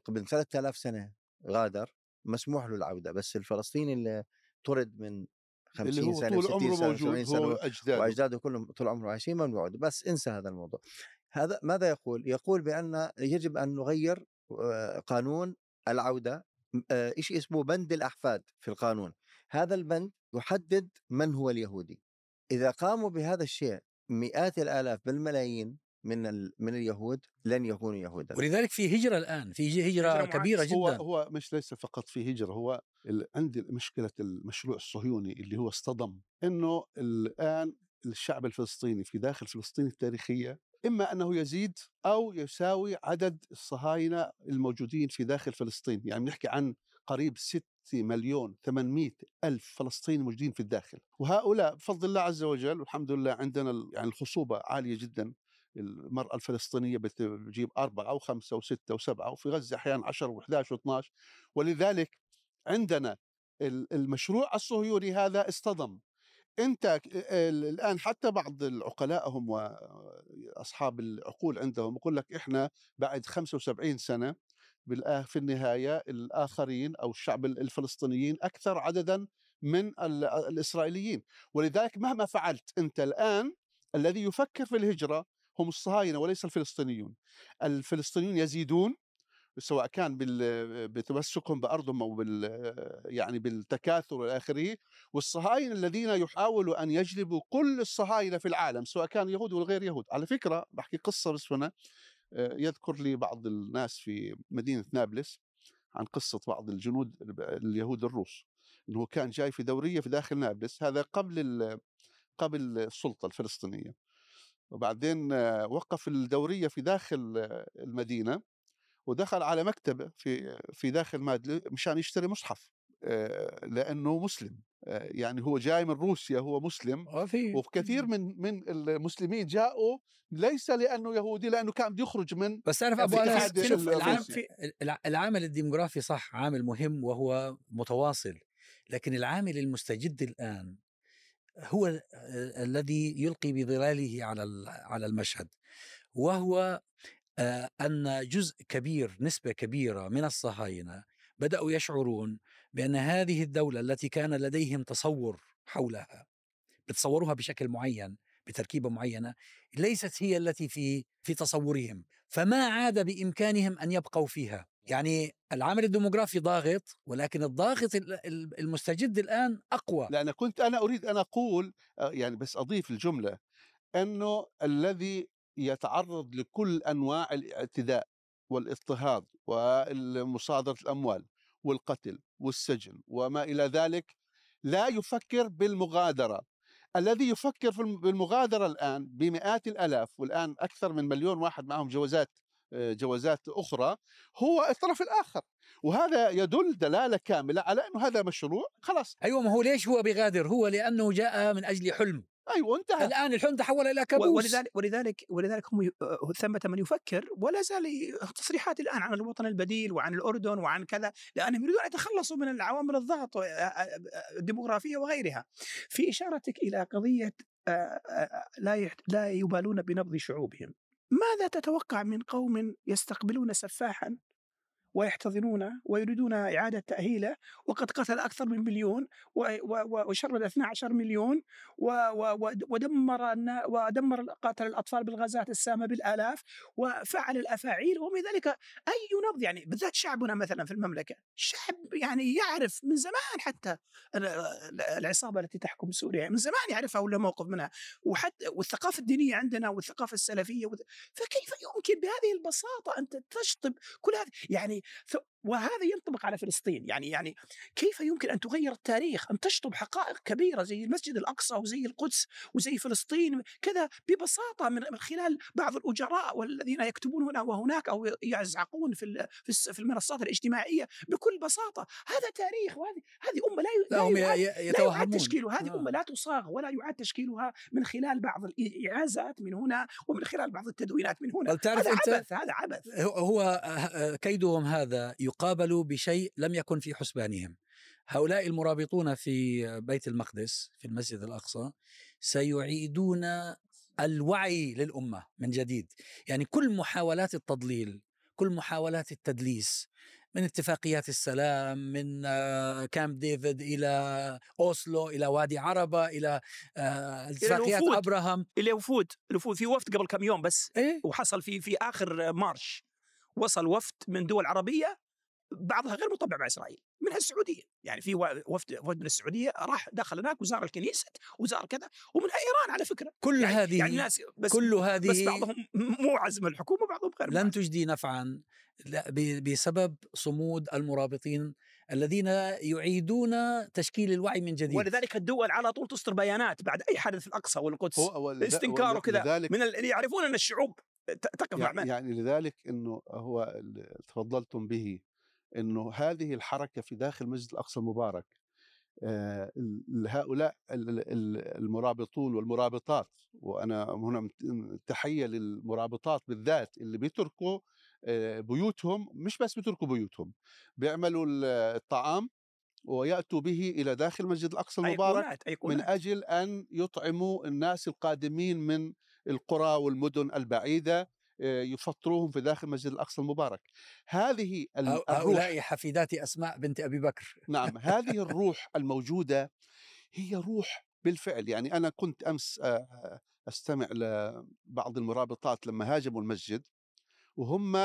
من 3000 سنة غادر مسموح له العودة بس الفلسطيني اللي طرد من 50 اللي هو سنة طول 60 عمره سنة موجود 70 سنة هو أجداده. وأجداده كلهم طول عمره عايشين ممنوع بس انسى هذا الموضوع. هذا ماذا يقول؟ يقول بأن يجب أن نغير آه، قانون العودة آه، شيء اسمه بند الأحفاد في القانون هذا البند يحدد من هو اليهودي إذا قاموا بهذا الشيء مئات الآلاف بالملايين من ال- من اليهود لن يكونوا يهودا ولذلك في هجرة الآن في هجرة هجرة كبيرة معاكسة. هو جدا هو مش ليس فقط في هجرة هو عندي مشكلة المشروع الصهيوني اللي هو اصطدم إنه الآن الشعب الفلسطيني في داخل فلسطين التاريخية إما أنه يزيد أو يساوي عدد الصهاينة الموجودين في داخل فلسطين يعني بنحكي عن قريب 6 مليون 800 ألف فلسطيني موجودين في الداخل. وهؤلاء بفضل الله عز وجل والحمد لله عندنا يعني الخصوبة عالية جدا المرأة الفلسطينية بت- بتجيب أربعة أو خمسة وستة وسبعة وفي غزة أحيانا 10 و11 و12 ولذلك عندنا ال- المشروع الصهيوني هذا اصطدم. أنت الآن حتى بعض العقلائهم واصحاب العقول عندهم يقول لك إحنا بعد 75 سنة في النهاية الآخرين أو الشعب ال- الفلسطينيين أكثر عددا من ال- الإسرائيليين. ولذلك مهما فعلت أنت الآن الذي يفكر في الهجرة هم الصهاينة وليس الفلسطينيون. الفلسطينيون يزيدون سواء كان بتمسكهم بأرضهم أو بال يعني بالتكاثر والى آخره والصهاينة الذين يحاولوا أن يجلبوا كل الصهاينة في العالم سواء كان يهود ولا غير يهود. على فكرة بحكي قصة بس هنا آه، يذكر لي بعض الناس في مدينة نابلس عن قصة بعض الجنود اليهود الروس إنه كان جاي في دورية في داخل نابلس هذا قبل قبل السلطة الفلسطينية. وبعدين آه، وقف الدورية في داخل آه، المدينة ودخل على مكتبه في في داخل مادلي مشان يشتري مصحف آه، لأنه مسلم آه، يعني هو جاي من روسيا هو مسلم آه، وكثير من من المسلمين جاءوا ليس لأنه يهودي لأنه كان بده يخرج من بس تعرف أبو انس العام. في الع- العامل الديموغرافي صح عامل مهم وهو متواصل لكن العامل المستجد الآن هو ال- الذي يلقي بظلاله على على المشهد وهو أن جزء كبير نسبة كبيرة من الصهاينة بدأوا يشعرون بأن هذه الدولة التي كان لديهم تصور حولها بتصوروها بشكل معين بتركيبة معينة ليست هي التي في في تصورهم. فما عاد بإمكانهم أن يبقوا فيها. يعني العامل الديموغرافي ضاغط ولكن الضاغط ال- ال- المستجد الآن أقوى. لأن كنت أنا أريد أن أقول آه، يعني بس أضيف الجملة أنه الذي يتعرض لكل أنواع الاعتداء والاضطهاد ومصادرة الأموال والقتل والسجن وما إلى ذلك لا يفكر بالمغادرة. الذي يفكر في الم- بالمغادرة الآن بمئات الآلاف والآن أكثر من مليون واحد معهم جوازات آه، جوازات أخرى هو الطرف الآخر. وهذا يدل دلالة كاملة على إنه هذا مشروع خلاص. أيوه ما هو ليش هو بغادر هو لأنه جاء من أجل حلم أيوه انتهى الآن الحلم تحول إلى كابوس ولذلك ولذلك ولذلك هم ثمة من يفكر ولا زال تصريحات الآن عن الوطن البديل وعن الأردن وعن كذا لأنهم يريدون أن يتخلصوا من العوامل الضغط الديموغرافية وغيرها. في إشارتك إلى قضية لا لا يبالون بنبض شعوبهم. ماذا تتوقع من قوم يستقبلون سفاحا ويحتضنونه ويريدون إعادة تأهيله وقد قتل أكثر من مليون وشرد 12 مليون ودمر ودمر قاتل الأطفال بالغازات السامة بالآلاف وفعل الأفاعيل ومن ذلك أي نبض يعني بالذات شعبنا مثلا في المملكة شعب يعني يعرف من زمان حتى ال- ال- العصابة التي تحكم سوريا من زمان يعرفها ولا موقف منها. وحتى والثقافة الدينية عندنا والثقافة السلفية فكيف يمكن بهذه البساطة أن تشطب كل هذا يعني So وهذا ينطبق على فلسطين. يعني يعني كيف يمكن أن تغير التاريخ أن تشطب حقائق كبيرة زي المسجد الأقصى وزي القدس وزي فلسطين كذا ببساطة من خلال بعض الأجراء والذين يكتبون هنا وهناك أو يزعقون في في المنصات الاجتماعية بكل بساطة. هذا تاريخ وهذه هذه أمة لا لا لا هم يعاد لا يعاد تشكيلها هذه آه. أمة لا تصاغ ولا يعاد تشكيلها من خلال بعض الإعازات من هنا ومن خلال بعض التدوينات من هنا. هذا عبث هذا عبث. هو- هو آه، كيدهم هذا يقابل بشيء لم يكن في حسبانهم. هؤلاء المرابطون في بيت المقدس في المسجد الأقصى سيعيدون الوعي للأمة من جديد. يعني كل محاولات التضليل كل محاولات التدليس من اتفاقيات السلام من آه، كامب ديفيد إلى أوسلو إلى وادي عربة إلى آه، اتفاقيات الوفود. أبراهام. الوفود. الوفود في وفد قبل كم يوم بس. إيه؟ وحصل في في آخر مارش. وصل وفد من دول عربية بعضها غير مطبع مع إسرائيل منها السعودية. يعني في وفد وفد من السعودية راح دخل هناك وزار الكنيسه وزار كذا ومنها إيران على فكرة. كل يعني هذه يعني ناس بس كل بس هذه بعضهم مو عزم الحكومة وبعضهم غير لن. تجدي نفعا بسبب صمود المرابطين الذين يعيدون تشكيل الوعي من جديد. ولذلك الدول على طول تصدر بيانات بعد أي حدث في الأقصى والقدس استنكار وكذا من اللي يعرفون إن الشعوب تقف مع يعني, من يعني لذلك إنه هو اللي تفضلتم به. إنه هذه الحركة في داخل مسجد الأقصى المبارك آه، هؤلاء ال- ال- المرابطون والمرابطات وأنا هنا تحية للمرابطات بالذات اللي بيتركوا آه، بيوتهم مش بس بيتركوا بيوتهم بيعملوا ال- الطعام ويأتوا به إلى داخل مسجد الأقصى المبارك أيقونات من أيقونات. أجل أن يطعموا الناس القادمين من القرى والمدن البعيدة يفطروهم في داخل مسجد الأقصى المبارك. هذه الروح هؤلاء حفيدات أسماء بنت أبي بكر. نعم هذه الروح الموجودة هي روح بالفعل. يعني أنا كنت أمس آه، أستمع لبعض المرابطات لما هاجموا المسجد وهم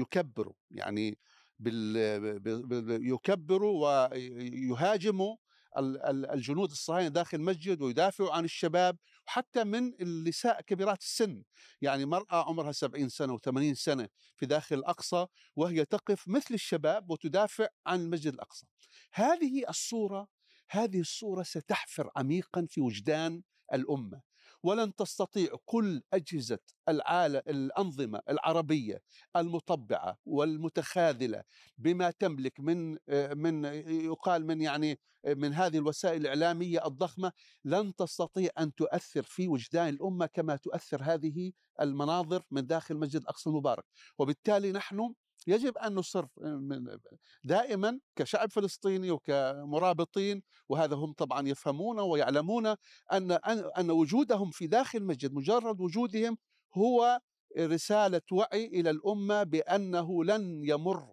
يكبروا. يعني بال يكبروا ويهاجموا ال- ال- الجنود الصهاينة داخل المسجد ويدافعوا عن الشباب. وحتى من النساء كبيرات السن. يعني مرأة عمرها 70 سنة و80 سنة في داخل الأقصى وهي تقف مثل الشباب وتدافع عن المسجد الأقصى. هذه الصورة هذه الصورة ستحفر عميقا في وجدان الأمة. ولن تستطيع كل أجهزة العالم الأنظمة العربية المطبعة والمتخاذلة بما تملك من من يقال من يعني من هذه الوسائل الإعلامية الضخمة لن تستطيع أن تؤثر في وجدان الأمة كما تؤثر هذه المناظر من داخل مسجد الأقصى المبارك. وبالتالي نحن يجب أن نصر دائما كشعب فلسطيني وكمرابطين وهذا هم طبعا يفهمون ويعلمون أن أن وجودهم في داخل المسجد مجرد وجودهم هو رسالة وعي إلى الأمة بأنه لن يمر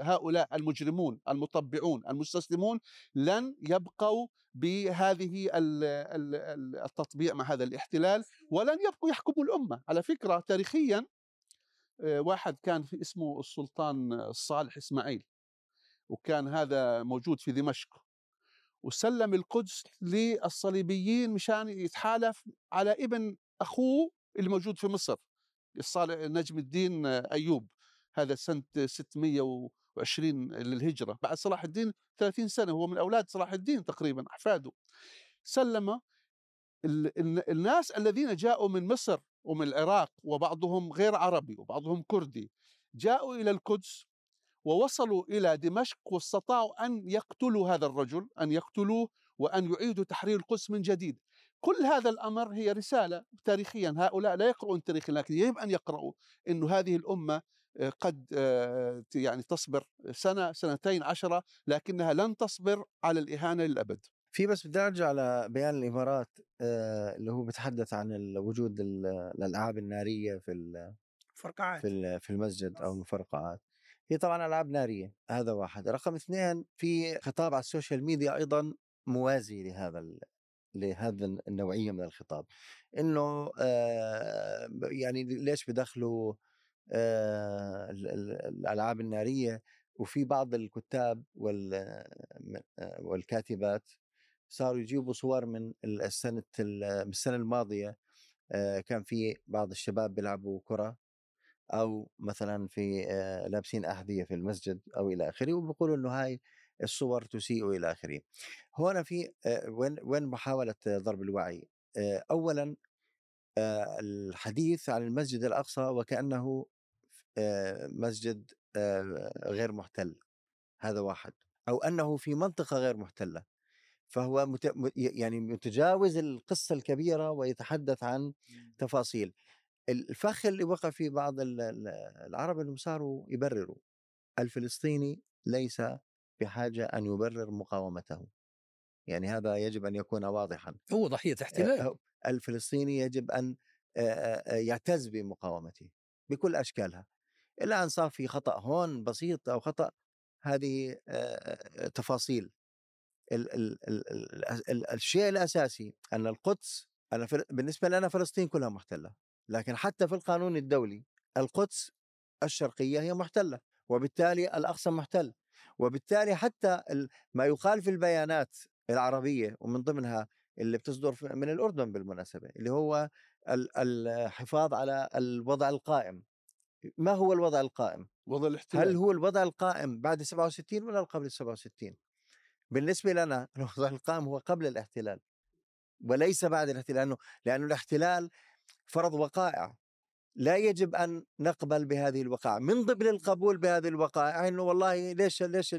هؤلاء المجرمون المطبعون المستسلمون لن يبقوا بهذه ال- ال- ال- التطبيع مع هذا الاحتلال ولن يبقوا يحكموا الأمة. على فكرة تاريخيا واحد كان في اسمه السلطان الصالح إسماعيل وكان هذا موجود في دمشق وسلم القدس للصليبيين مشان يتحالف على ابن أخوه اللي موجود في مصر الصالح نجم الدين أيوب هذا سنة وعشرين للهجرة بعد صلاح الدين 30 سنة هو من أولاد صلاح الدين تقريبا أحفاده. سلم ال- ال- الناس الذين جاءوا من مصر ومن العراق وبعضهم غير عربي وبعضهم كردي. جاءوا إلى القدس ووصلوا إلى دمشق واستطاعوا أن يقتلوا هذا الرجل أن يقتلوه وأن يعيدوا تحرير القدس من جديد. كل هذا الأمر هي رسالة تاريخيا. هؤلاء لا يقرؤون التاريخ لكن يجب أن يقرأوا أن هذه الأمة آه، قد آه، يعني تصبر سنة سنتين عشرة لكنها لن تصبر على الإهانة للأبد. في بس بدي أرجع لبيان الإمارات آه، اللي هو بيتحدث عن وجود ال- الالعاب النارية في ال- فرقعات في في المسجد أو المفرقعات هي طبعا ألعاب نارية هذا واحد. رقم اثنين في خطاب على ال social media أيضا موازي لهذا لهذا النوعية من الخطاب. إنه آه، يعني ليش بدخلوا آه، ال- ال- الألعاب النارية؟ وفي بعض الكتاب وال والكاتبات صاروا يجيبوا صور من السنة السنة الماضية كان في بعض الشباب بيلعبوا كرة أو مثلا في لابسين أحذية في المسجد أو إلى آخره وبيقولوا إنه هاي الصور تسيء إلى آخره. هنا في وين وين محاولة ضرب الوعي؟ اولا الحديث عن المسجد الأقصى وكأنه مسجد غير محتل هذا واحد أو أنه في منطقة غير محتلة فهو مت... يعني متجاوز القصة الكبيرة ويتحدث عن تفاصيل. الفخ اللي وقع فيه بعض ال- ال- العرب انهم صاروا يبرروا. الفلسطيني ليس بحاجة أن يبرر مقاومته. يعني هذا يجب أن يكون واضحا. هو ضحية احتلال. الفلسطيني يجب أن آه، يعتز بمقاومته بكل أشكالها. الآن صار في خطأ هون بسيط أو خطأ هذه تفاصيل. ال ال ال ال ال الشيء الأساسي أن القدس أنا فل- بالنسبة لنا فلسطين كلها محتلة لكن حتى في القانون الدولي القدس الشرقية هي محتلة وبالتالي الأقصى محتل وبالتالي حتى ما يقال في البيانات العربية ومن ضمنها اللي بتصدر من الأردن بالمناسبة اللي هو ال- الحفاظ على الوضع القائم. ما هو الوضع القائم؟ وضع الاحتلال؟ هل هو الوضع القائم بعد 67 ولا قبل 67 بالنسبة لنا الوضع القائم هو قبل الاحتلال وليس بعد الاحتلال لأنه, لأنه الاحتلال فرض وقائع. لا يجب أن نقبل بهذه الوقائع. من ضمن القبول بهذه الوقائع أنه والله ليش ليش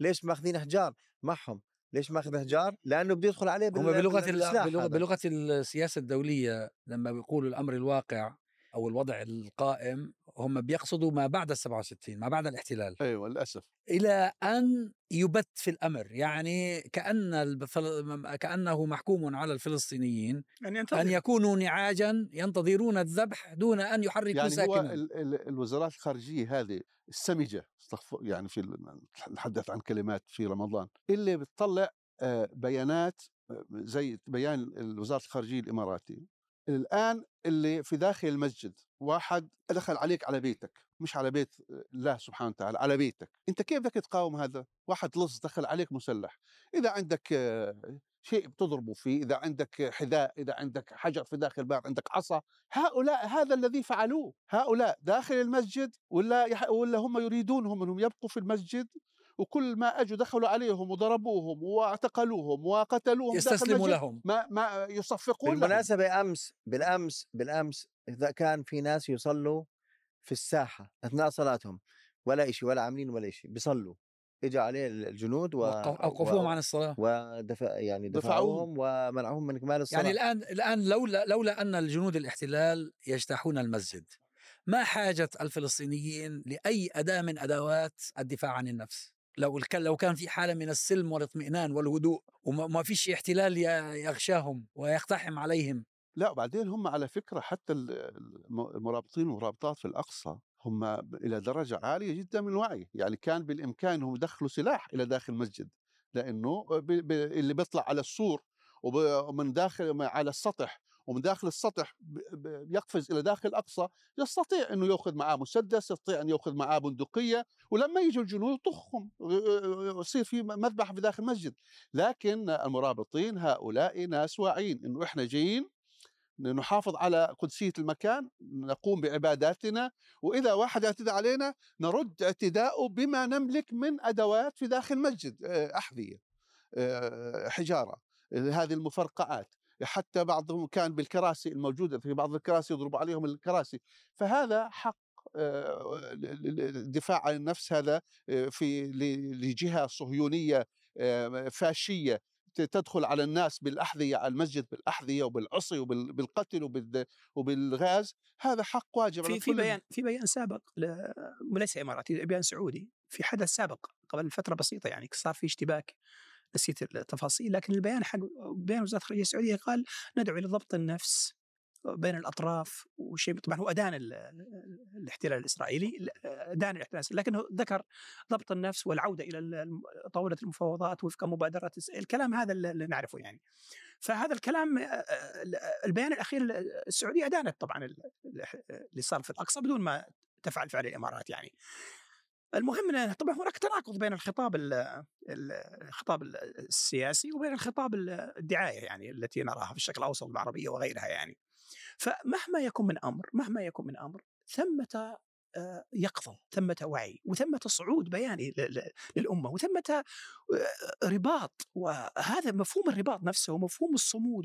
ليش ماخذين أحجار؟ معهم. ليش ماخذ أحجار؟ لأنه بده يدخل عليه هم بال- بلغة ال- بالسلاح بلغه, هذا. بلغة السياسة الدولية لما بيقولوا الأمر الواقع أو الوضع القائم هم بيقصدوا ما بعد ال 67 ما بعد الاحتلال. أيوه للأسف. إلى أن يبت في الأمر يعني كأن الفل... كأنه محكوم على الفلسطينيين أن ينتظر. ان يكونوا نعاجا ينتظرون الذبح دون أن يحركوا يعني هو ساكنا ال- ال- الوزارات الخارجية هذه السمجة يعني في نتحدث عن كلمات في رمضان اللي بتطلع آه، بيانات آه، زي بيان وزاره الخارجية الاماراتي الآن اللي في داخل المسجد واحد دخل عليك على بيتك مش على بيت الله سبحانه وتعالى على بيتك. أنت كيف بدك تقاوم هذا؟ واحد لص دخل عليك مسلح. إذا عندك شيء بتضربه فيه إذا عندك حذاء إذا عندك حجر في داخل الباب عندك عصا هؤلاء هذا الذي فعلوه. هؤلاء داخل المسجد ولا. ولا هم يريدونهم انهم يبقوا في المسجد وكل ما أجوا دخلوا عليهم وضربوهم واعتقلوهم وقتلوهم يستسلموا لهم. ما ما يصفقون لهم. بالمناسبة أمس بالأمس بالأمس إذا كان في ناس يصلوا في الساحة أثناء صلاتهم ولا إشي ولا عاملين ولا إشي بيصلوا. إجا عليه الجنود و... وقف- أوقفوهم و... عن الصلاة. ودفع يعني دفعوهم. دفعوهم ومنعوهم من إكمال الصلاة. يعني الآن الآن لولا لولا أن الجنود الاحتلال يجتاحون المسجد ما حاجة الفلسطينيين لأي أداة من أدوات الدفاع عن النفس؟ لو لو كان في حالة من السلم والاطمئنان والهدوء وما ما فيش احتلال يغشاهم ويقتحم عليهم. لا وبعدين هم على فكرة حتى ال- الم- المرابطين والمرابطات في الأقصى هم إلى درجة عالية جدا من الوعي، يعني كان بالإمكان انهم يدخلوا سلاح إلى داخل المسجد لأنه اللي بيطلع على السور ومن داخل على السطح ومن داخل السطح يقفز إلى داخل الاقصى يستطيع إنه يأخذ معاه مسدس، يستطيع أن يأخذ معاه بندقية، ولما يجوا الجنود يطخهم يصير في مذبحه في داخل المسجد، لكن المرابطين هؤلاء ناس واعيين إنه إحنا جايين نحافظ على قدسية المكان نقوم بعباداتنا وإذا واحد اعتدى علينا نرد اعتداءه بما نملك من أدوات في داخل المسجد أحذية حجارة آه، هذه المفرقعات. حتى بعضهم كان بالكراسي الموجودة في بعض الكراسي يضرب عليهم الكراسي. فهذا حق الدفاع عن النفس هذا في لجهة صهيونية فاشية تدخل على الناس بالأحذية على المسجد بالأحذية وبالعصي وبالقتل وبالغاز. هذا حق واجب في في بيان في بيان سابق وليس إماراتي بيان سعودي. في حدث سابق قبل فترة بسيطة يعني صار في اشتباك نسيت التفاصيل لكن البيان حق بيان وزارة الخارجية السعودية قال ندعو إلى ضبط النفس بين الأطراف وشيء طبعا هو أدان الاحتلال الإسرائيلي أدان الاحتلال لكنه ذكر ضبط النفس والعودة إلى طاولة المفاوضات وفق مبادرة الكلام هذا اللي نعرفه يعني. فهذا الكلام البيان الأخير السعودية أدانت طبعا اللي صار في الأقصى بدون ما تفعل فعل الإمارات يعني. المهم طبعا هناك تناقض بين الخطاب الخطاب السياسي وبين الخطاب الدعاية يعني التي نراها في الشكل الأوسط بالعربية وغيرها يعني. فمهما يكن من أمر مهما يكن من أمر ثمة آه، يقظة ثمة وعي وثمة صعود بياني للأمة وثمة آه، رباط. وهذا مفهوم الرباط نفسه ومفهوم الصمود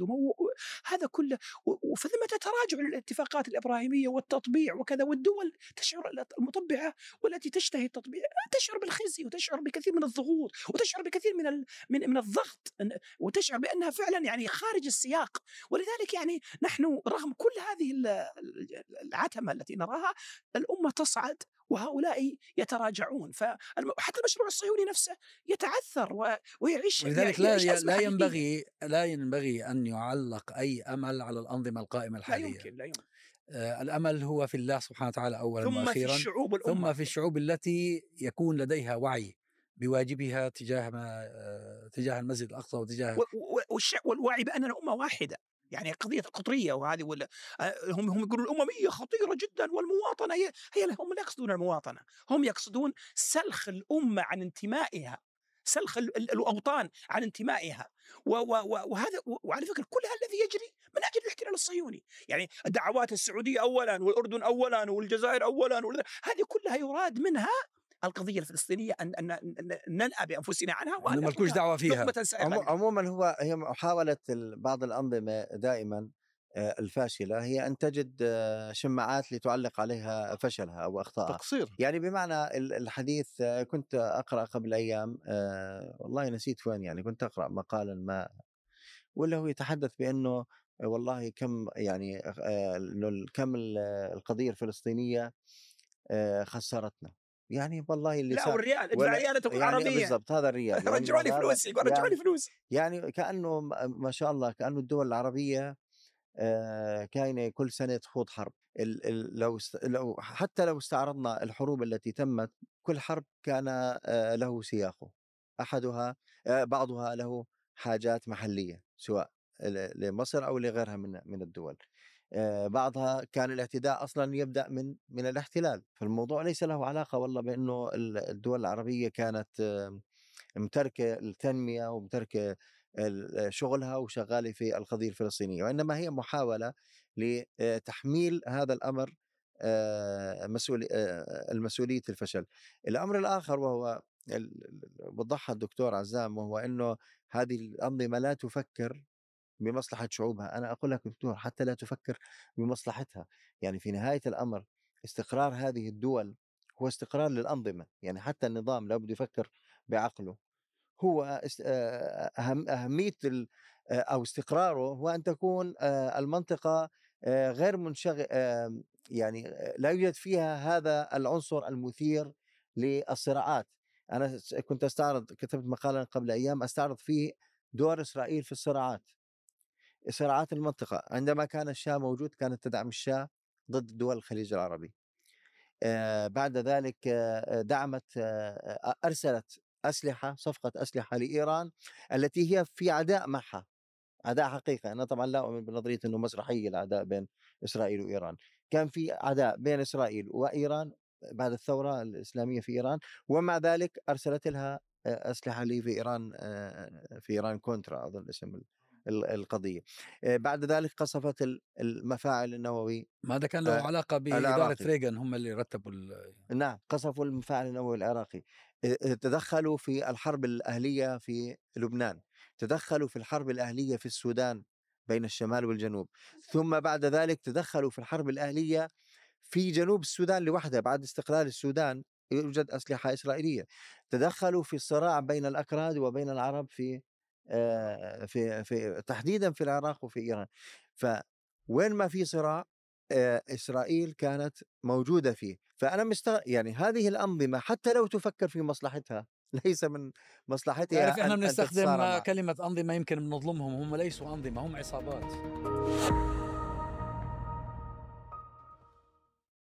هذا كله وثمة تراجع الاتفاقات الإبراهيمية والتطبيع وكذا والدول تشعر المطبعة والتي تشتهي التطبيع تشعر بالخزي وتشعر بكثير من الضغوط وتشعر بكثير من من من الضغط وتشعر بأنها فعلا يعني خارج السياق. ولذلك يعني نحن رغم كل هذه العتمة التي نراها الأمة تصعد وهؤلاء يتراجعون. فحتى المشروع الصهيوني نفسه يتعثر ويعيش ولذلك لا لا ينبغي لا ينبغي أن يعلق أي أمل على الأنظمة القائمة الحالية. لا يمكن لا يمكن. آه الأمل هو في الله سبحانه وتعالى اولا ثم وأخيرا في الشعوب الأمة. ثم في الشعوب التي يكون لديها وعي بواجبها تجاه ما آه، تجاه المسجد الأقصى وتجاه والوعي بأننا أمة واحدة. يعني قضية القطرية وهذه ولا آه، هم هم يقولون الأممية خطيرة جدا والمواطنة هي هي هم لا يقصدون المواطنة هم يقصدون سلخ الأمة عن انتمائها سلخ الأوطان عن انتمائها وهذا وعلى فكرة كل هذا الذي يجري من أجل الاحتلال الصهيوني، يعني الدعوات السعودية اولا والأردن اولا والجزائر اولا هذه كلها يراد منها القضية الفلسطينية أن أن ننأى بأنفسنا عنها وأن مالكوش دعوة فيها. عموما هو هي محاولة بعض الأنظمة دائما آه، الفاشلة هي أن تجد آه، شماعات لتعلق عليها فشلها أو اخطائها تقصير. يعني بمعنى الحديث آه، كنت أقرأ قبل أيام والله نسيت وين يعني كنت أقرأ مقالا ما ولا هو يتحدث بأنه والله كم يعني كم القضية الفلسطينية خسرتنا. يعني والله اللي لا والريال ادفع ريال تكون يعني عربية. بالضبط هذا الريال رجعوا لي فلوسي يقول رجعوا لي فلوسي. يعني كأنه ما شاء الله كأنه الدول العربية آه كاينة كل سنة تخوض حرب. ال ال لو لو حتى لو استعرضنا الحروب التي تمت كل حرب كان آه له سياقه. أحدها آه بعضها له حاجات محلية سواء لمصر أو لغيرها من من الدول. بعضها كان الاعتداء أصلا يبدأ من من الاحتلال فالموضوع ليس له علاقة والله بأنه الدول العربية كانت متركة التنميه ومتركة شغلها وشغالة في القضية الفلسطينية وإنما هي محاولة لتحميل هذا الأمر آه، مسؤولي آه، المسؤولية الفشل. الأمر الآخر وهو وضحها الدكتور عزام وهو إنه هذه الأنظمة لا تفكر بمصلحة شعوبها. أنا أقول لك دكتور حتى لا تفكر بمصلحتها. يعني في نهاية الأمر استقرار هذه الدول هو استقرار للأنظمة. يعني حتى النظام لابد يفكر بعقله. هو أهم أهمية أو استقراره هو أن تكون المنطقة غير منشغل يعني لا يوجد فيها هذا العنصر المثير للصراعات. أنا كنت أستعرض كتبت مقالا قبل أيام أستعرض فيه دور إسرائيل في الصراعات. صراعات المنطقة. عندما كان الشاة موجود كانت تدعم الشاة ضد دول الخليج العربي. بعد ذلك دعمت أرسلت أسلحة صفقة أسلحة لإيران التي هي في عداء معها عداء حقيقي. أنا طبعا لا أؤمن بنظرية أنه مسرحية العداء بين إسرائيل وإيران. كان في عداء بين إسرائيل وإيران بعد الثورة الإسلامية في إيران ومع ذلك أرسلت لها أسلحة لي في إيران في إيران كونترا أظن اسم القضية. بعد ذلك قصفت ال- المفاعل النووي. ما هذا كان له علاقة بإدارة. ريغان هم اللي رتبوا ال- نعم قصفوا المفاعل النووي العراقي. تدخلوا في الحرب الأهلية في لبنان. تدخلوا في الحرب الأهلية في السودان بين الشمال والجنوب. ثم بعد ذلك تدخلوا في الحرب الأهلية في جنوب السودان لوحدها. بعد استقلال السودان يوجد أسلحة إسرائيلية. تدخلوا في الصراع بين الأكراد وبين العرب في في في تحديدا في العراق وفي إيران. فوين ما في صراع آه، إسرائيل كانت موجودة فيه. فأنا مستغرب يعني هذه الأنظمة حتى لو تفكر في مصلحتها ليس من مصلحتها تعرف إحنا بنستخدم كلمة أنظمة يمكن بنظلمهم هم ليسوا أنظمة هم عصابات.